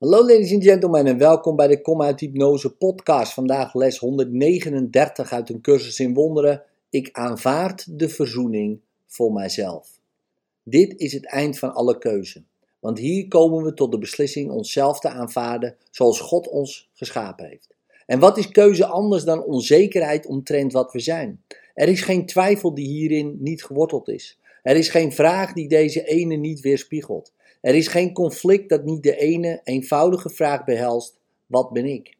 Hallo ladies and gentlemen en welkom bij de Kom uit Hypnose podcast. Vandaag les 139 uit een cursus in wonderen. Ik aanvaard de verzoening voor mijzelf. Dit is het eind van alle keuze. Want hier komen we tot de beslissing onszelf te aanvaarden zoals God ons geschapen heeft. En wat is keuze anders dan onzekerheid omtrent wat we zijn? Er is geen twijfel die hierin niet geworteld is. Er is geen vraag die deze ene niet weerspiegelt. Er is geen conflict dat niet de ene eenvoudige vraag behelst: wat ben ik?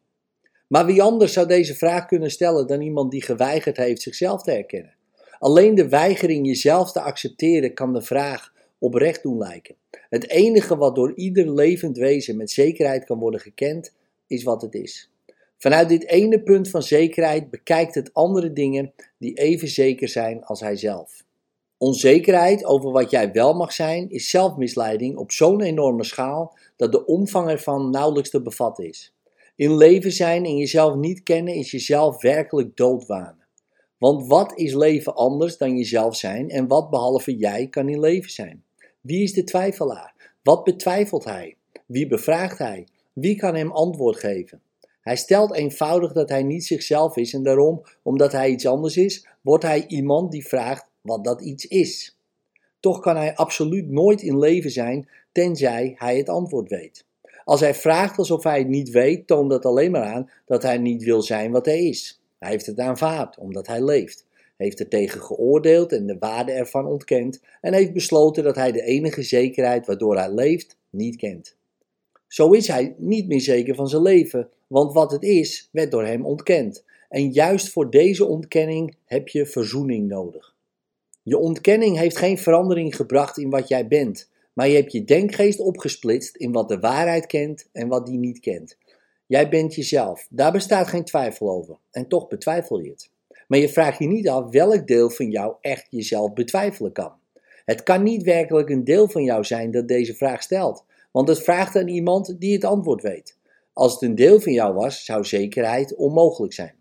Maar wie anders zou deze vraag kunnen stellen dan iemand die geweigerd heeft zichzelf te herkennen? Alleen de weigering jezelf te accepteren kan de vraag oprecht doen lijken. Het enige wat door ieder levend wezen met zekerheid kan worden gekend, is wat het is. Vanuit dit ene punt van zekerheid bekijkt het andere dingen die even zeker zijn als hij zelf. Onzekerheid over wat jij wel mag zijn is zelfmisleiding op zo'n enorme schaal dat de omvang ervan nauwelijks te bevatten is. In leven zijn en jezelf niet kennen is jezelf werkelijk doodwanen. Want wat is leven anders dan jezelf zijn en wat behalve jij kan in leven zijn? Wie is de twijfelaar? Wat betwijfelt hij? Wie bevraagt hij? Wie kan hem antwoord geven? Hij stelt eenvoudig dat hij niet zichzelf is en daarom, omdat hij iets anders is, wordt hij iemand die vraagt wat dat iets is. Toch kan hij absoluut nooit in leven zijn tenzij hij het antwoord weet. Als hij vraagt alsof hij het niet weet, toont dat alleen maar aan dat hij niet wil zijn wat hij is. Hij heeft het aanvaard omdat hij leeft, heeft er tegen geoordeeld en de waarde ervan ontkend en heeft besloten dat hij de enige zekerheid waardoor hij leeft niet kent. Zo is hij niet meer zeker van zijn leven, want wat het is, werd door hem ontkend. En juist voor deze ontkenning heb je verzoening nodig. Je ontkenning heeft geen verandering gebracht in wat jij bent, maar je hebt je denkgeest opgesplitst in wat de waarheid kent en wat die niet kent. Jij bent jezelf, daar bestaat geen twijfel over, en toch betwijfel je het. Maar je vraagt je niet af welk deel van jou echt jezelf betwijfelen kan. Het kan niet werkelijk een deel van jou zijn dat deze vraag stelt, want het vraagt aan iemand die het antwoord weet. Als het een deel van jou was, zou zekerheid onmogelijk zijn.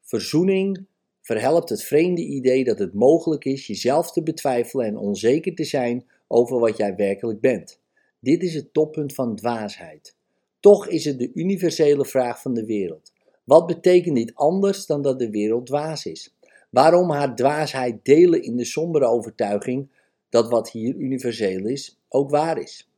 Verzoening verhelpt het vreemde idee dat het mogelijk is jezelf te betwijfelen en onzeker te zijn over wat jij werkelijk bent. Dit is het toppunt van dwaasheid. Toch is het de universele vraag van de wereld. Wat betekent dit anders dan dat de wereld dwaas is? Waarom haar dwaasheid delen in de sombere overtuiging dat wat hier universeel is, ook waar is?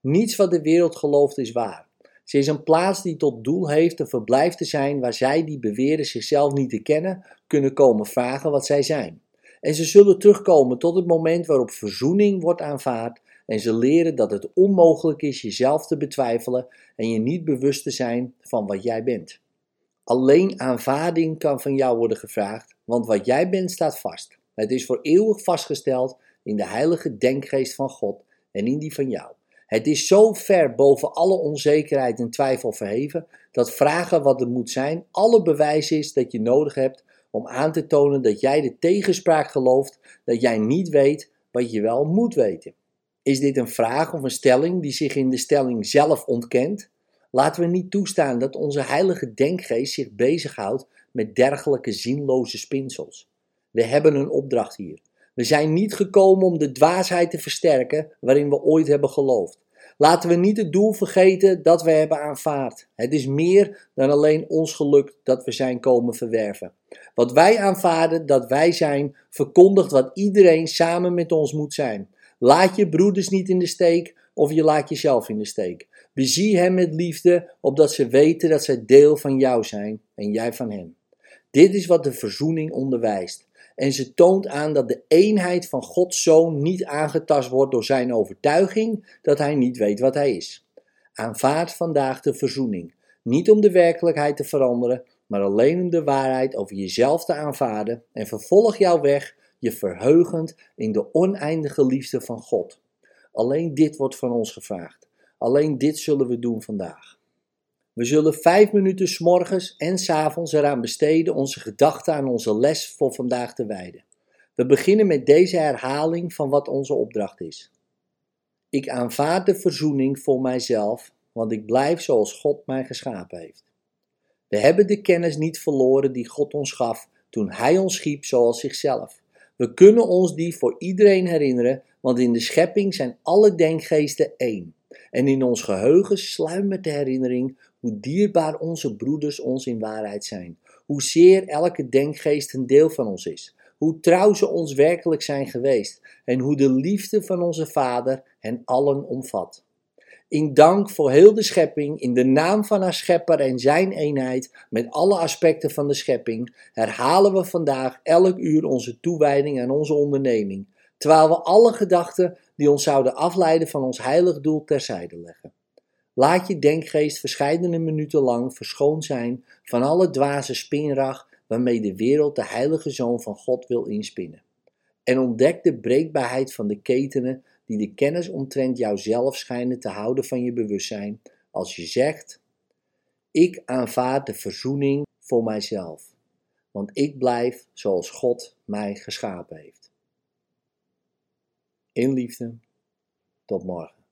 Niets wat de wereld gelooft is waar. Ze is een plaats die tot doel heeft een verblijf te zijn waar zij die beweren zichzelf niet te kennen, kunnen komen vragen wat zij zijn. En ze zullen terugkomen tot het moment waarop verzoening wordt aanvaard en ze leren dat het onmogelijk is jezelf te betwijfelen en je niet bewust te zijn van wat jij bent. Alleen aanvaarding kan van jou worden gevraagd, want wat jij bent staat vast. Het is voor eeuwig vastgesteld in de heilige denkgeest van God en in die van jou. Het is zo ver boven alle onzekerheid en twijfel verheven dat vragen wat er moet zijn alle bewijs is dat je nodig hebt om aan te tonen dat jij de tegenspraak gelooft dat jij niet weet wat je wel moet weten. Is dit een vraag of een stelling die zich in de stelling zelf ontkent? Laten we niet toestaan dat onze heilige denkgeest zich bezighoudt met dergelijke zinloze spinsels. We hebben een opdracht hier. We zijn niet gekomen om de dwaasheid te versterken waarin we ooit hebben geloofd. Laten we niet het doel vergeten dat we hebben aanvaard. Het is meer dan alleen ons geluk dat we zijn komen verwerven. Wat wij aanvaarden dat wij zijn, verkondigt wat iedereen samen met ons moet zijn. Laat je broeders niet in de steek of je laat jezelf in de steek. Bezie hen met liefde, opdat ze weten dat zij deel van jou zijn en jij van hen. Dit is wat de verzoening onderwijst. En ze toont aan dat de eenheid van Gods Zoon niet aangetast wordt door zijn overtuiging dat hij niet weet wat hij is. Aanvaard vandaag de verzoening, niet om de werkelijkheid te veranderen, maar alleen om de waarheid over jezelf te aanvaarden en vervolg jouw weg, je verheugend in de oneindige liefde van God. Alleen dit wordt van ons gevraagd. Alleen dit zullen we doen vandaag. We zullen vijf minuten s morgens en s avonds eraan besteden onze gedachten aan onze les voor vandaag te wijden. We beginnen met deze herhaling van wat onze opdracht is. Ik aanvaard de verzoening voor mijzelf, want ik blijf zoals God mij geschapen heeft. We hebben de kennis niet verloren die God ons gaf toen Hij ons schiep zoals zichzelf. We kunnen ons die voor iedereen herinneren, want in de schepping zijn alle denkgeesten één. En in ons geheugen sluimert de herinnering hoe dierbaar onze broeders ons in waarheid zijn, hoezeer elke denkgeest een deel van ons is, hoe trouw ze ons werkelijk zijn geweest en hoe de liefde van onze Vader hen allen omvat. In dank voor heel de schepping, in de naam van haar schepper en zijn eenheid, met alle aspecten van de schepping, herhalen we vandaag elk uur onze toewijding aan onze onderneming, terwijl we alle gedachten die ons zouden afleiden van ons heilig doel terzijde leggen. Laat je denkgeest verscheidene minuten lang verschoond zijn van alle dwaze spinrag waarmee de wereld de heilige zoon van God wil inspinnen. En ontdek de breekbaarheid van de ketenen die de kennis omtrent jouzelf schijnen te houden van je bewustzijn, als je zegt: Ik aanvaard de verzoening voor mijzelf, want ik blijf zoals God mij geschapen heeft. In liefde, tot morgen.